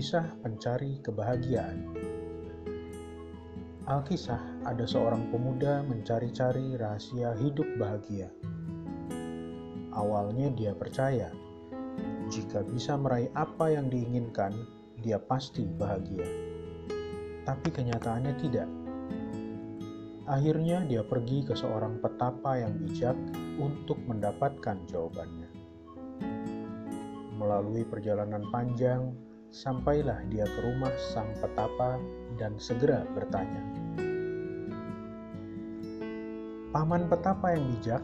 Kisah Pencari Kebahagiaan Alkisah ada seorang pemuda mencari-cari rahasia hidup bahagia. Awalnya dia percaya, jika bisa meraih apa yang diinginkan, dia pasti bahagia. Tapi kenyataannya tidak. Akhirnya dia pergi ke seorang petapa yang bijak untuk mendapatkan jawabannya. Melalui perjalanan panjang, sampailah dia ke rumah sang petapa dan segera bertanya, "Paman petapa yang bijak,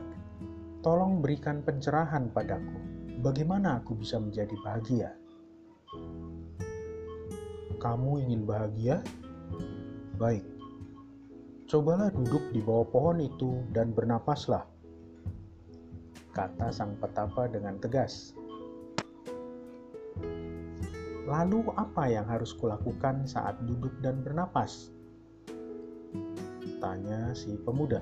tolong berikan pencerahan padaku. Bagaimana aku bisa menjadi bahagia?" Kamu ingin bahagia? Baik. Cobalah duduk di bawah pohon itu dan bernapaslah, kata sang petapa dengan tegas. Lalu apa yang harus kulakukan saat duduk dan bernapas? Tanya si pemuda.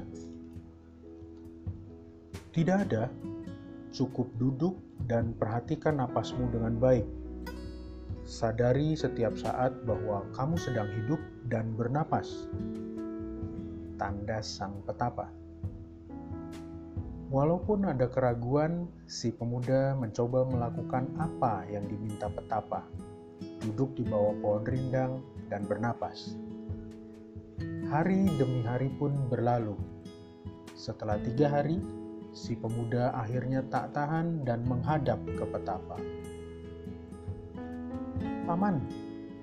Tidak ada, cukup duduk dan perhatikan napasmu dengan baik. Sadari setiap saat bahwa kamu sedang hidup dan bernapas. Tanda sang petapa. Walaupun ada keraguan, si pemuda mencoba melakukan apa yang diminta petapa duduk di bawah pohon rindang, dan bernapas. Hari demi hari pun berlalu. Setelah tiga hari, si pemuda akhirnya tak tahan dan menghadap ke petapa. Paman,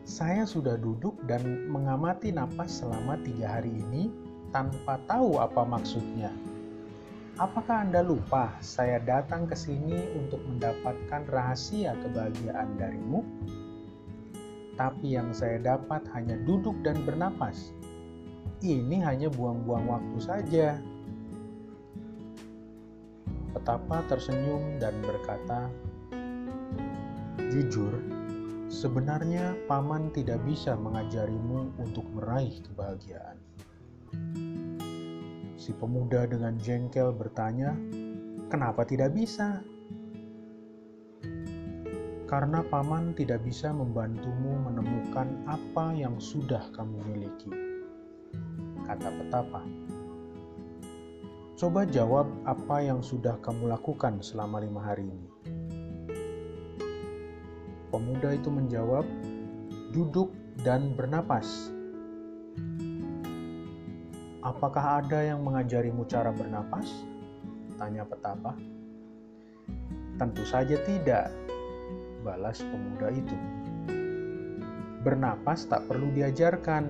saya sudah duduk dan mengamati napas selama tiga hari ini tanpa tahu apa maksudnya. Apakah Anda lupa saya datang ke sini untuk mendapatkan rahasia kebahagiaan darimu? Tapi yang saya dapat hanya duduk dan bernapas. Ini hanya buang-buang waktu saja. Petapa tersenyum dan berkata, "Jujur, sebenarnya paman tidak bisa mengajarimu untuk meraih kebahagiaan." Si pemuda dengan jengkel bertanya, "Kenapa tidak bisa?" Karena paman tidak bisa membantumu menemukan apa yang sudah kamu miliki. Kata petapa. Coba jawab apa yang sudah kamu lakukan selama lima hari ini. Pemuda itu menjawab, duduk dan bernapas. Apakah ada yang mengajarimu cara bernapas? Tanya petapa. Tentu saja tidak, balas pemuda itu. Bernapas tak perlu diajarkan,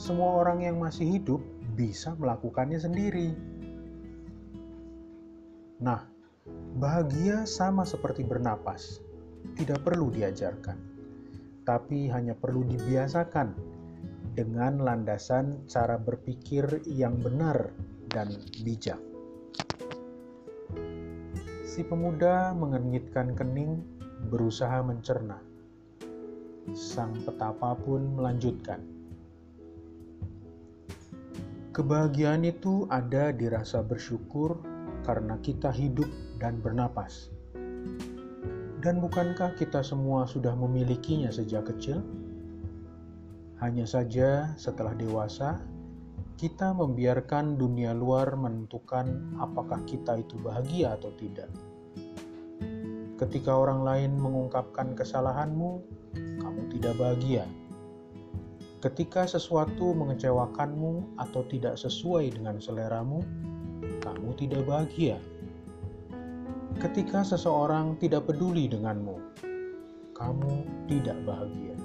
semua orang yang masih hidup bisa melakukannya sendiri. Nah, bahagia sama seperti bernapas, tidak perlu diajarkan, tapi hanya perlu dibiasakan dengan landasan cara berpikir yang benar dan bijak. Si pemuda mengernyitkan kening berusaha mencerna. Sang petapa pun melanjutkan. Kebahagiaan itu ada di rasa bersyukur karena kita hidup dan bernapas. Dan bukankah kita semua sudah memilikinya sejak kecil? Hanya saja setelah dewasa, kita membiarkan dunia luar menentukan apakah kita itu bahagia atau tidak. Ketika orang lain mengungkapkan kesalahanmu, kamu tidak bahagia. Ketika sesuatu mengecewakanmu atau tidak sesuai dengan seleramu, kamu tidak bahagia. Ketika seseorang tidak peduli denganmu, kamu tidak bahagia.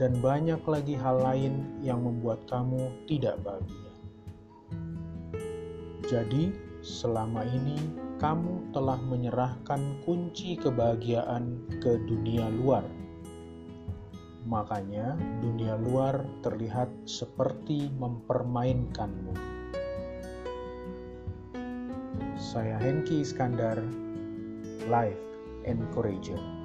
Dan banyak lagi hal lain yang membuat kamu tidak bahagia. Jadi, selama ini kamu telah menyerahkan kunci kebahagiaan ke dunia luar. Makanya, dunia luar terlihat seperti mempermainkanmu. Saya Henki Iskandar, Life Encourager.